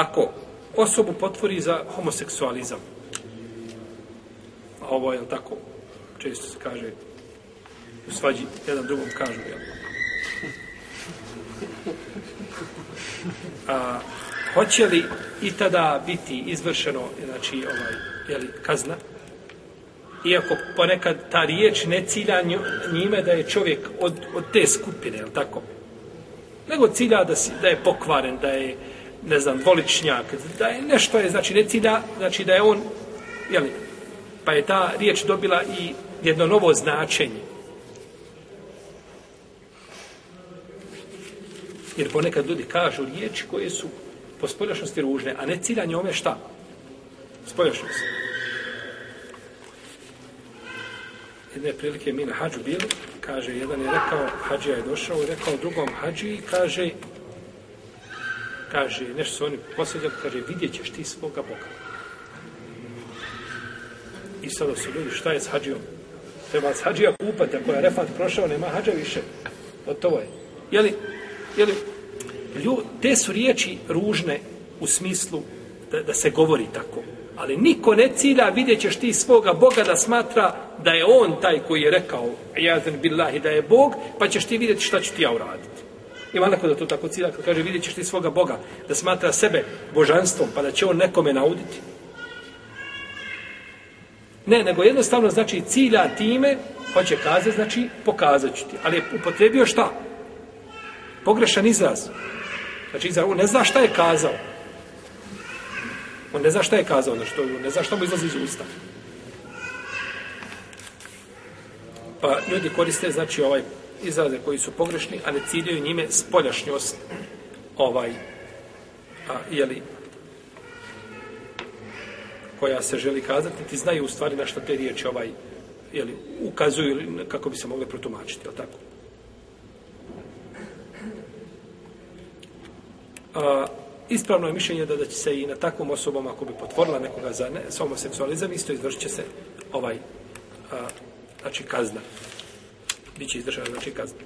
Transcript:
ako osobu potvori za homoseksualizam, a ovo je tako, često se kaže, u svađi jedan drugom kažu, jel? A, hoće li i tada biti izvršeno, znači, ovaj, jeli, kazna, iako ponekad ta riječ ne cilja njime da je čovjek od, od te skupine, je tako? Nego cilja da, si, da je pokvaren, da je, ne znam, dvoličnjak, da je nešto je, znači ne cilja, znači da je on, jeli, pa je ta riječ dobila i jedno novo značenje. Jer ponekad ljudi kažu riječi koje su po spoljašnosti ružne, a ne cilja njome šta? Spoljašnost. Jedne prilike mi na hađu bili, kaže, jedan je rekao, hađija je došao i rekao drugom hađiji, kaže, kaže, nešto su oni posveđali, kaže, vidjet ćeš ti svoga Boga. I sada su ljudi, šta je s hađijom? Treba s hađija kupati, ako je refat prošao, nema hađa više. Od to je. Jeli, jeli, ljud, te su riječi ružne u smislu da, da se govori tako. Ali niko ne cilja, vidjet ćeš ti svoga Boga da smatra da je on taj koji je rekao, jazen billahi, da je Bog, pa ćeš ti vidjeti šta ću ti ja uraditi. Ima neko da to tako cilja, kad kaže, vidjet ćeš ti svoga Boga, da smatra sebe božanstvom, pa da će on nekome nauditi. Ne, nego jednostavno znači cilja time, hoće kaze, znači pokazat ću ti. Ali je upotrebio šta? Pogrešan izraz. Znači, izraz, on ne zna šta je kazao. On ne zna šta je kazao, ono znači, to, ne zna šta mu izlazi iz usta. Pa ljudi koriste, znači, ovaj izraze koji su pogrešni, a ne ciljaju njime spoljašnjost ovaj, a, jeli, koja se želi kazati, ti znaju u stvari na što te riječi ovaj, jeli, ukazuju ili kako bi se mogle protumačiti, je tako? A, ispravno je mišljenje da, da će se i na takvom osobom, ako bi potvorila nekoga za ne, homoseksualizam, isto izvršit će se ovaj, a, znači, kazna. Biće izdržana, znači, kazna.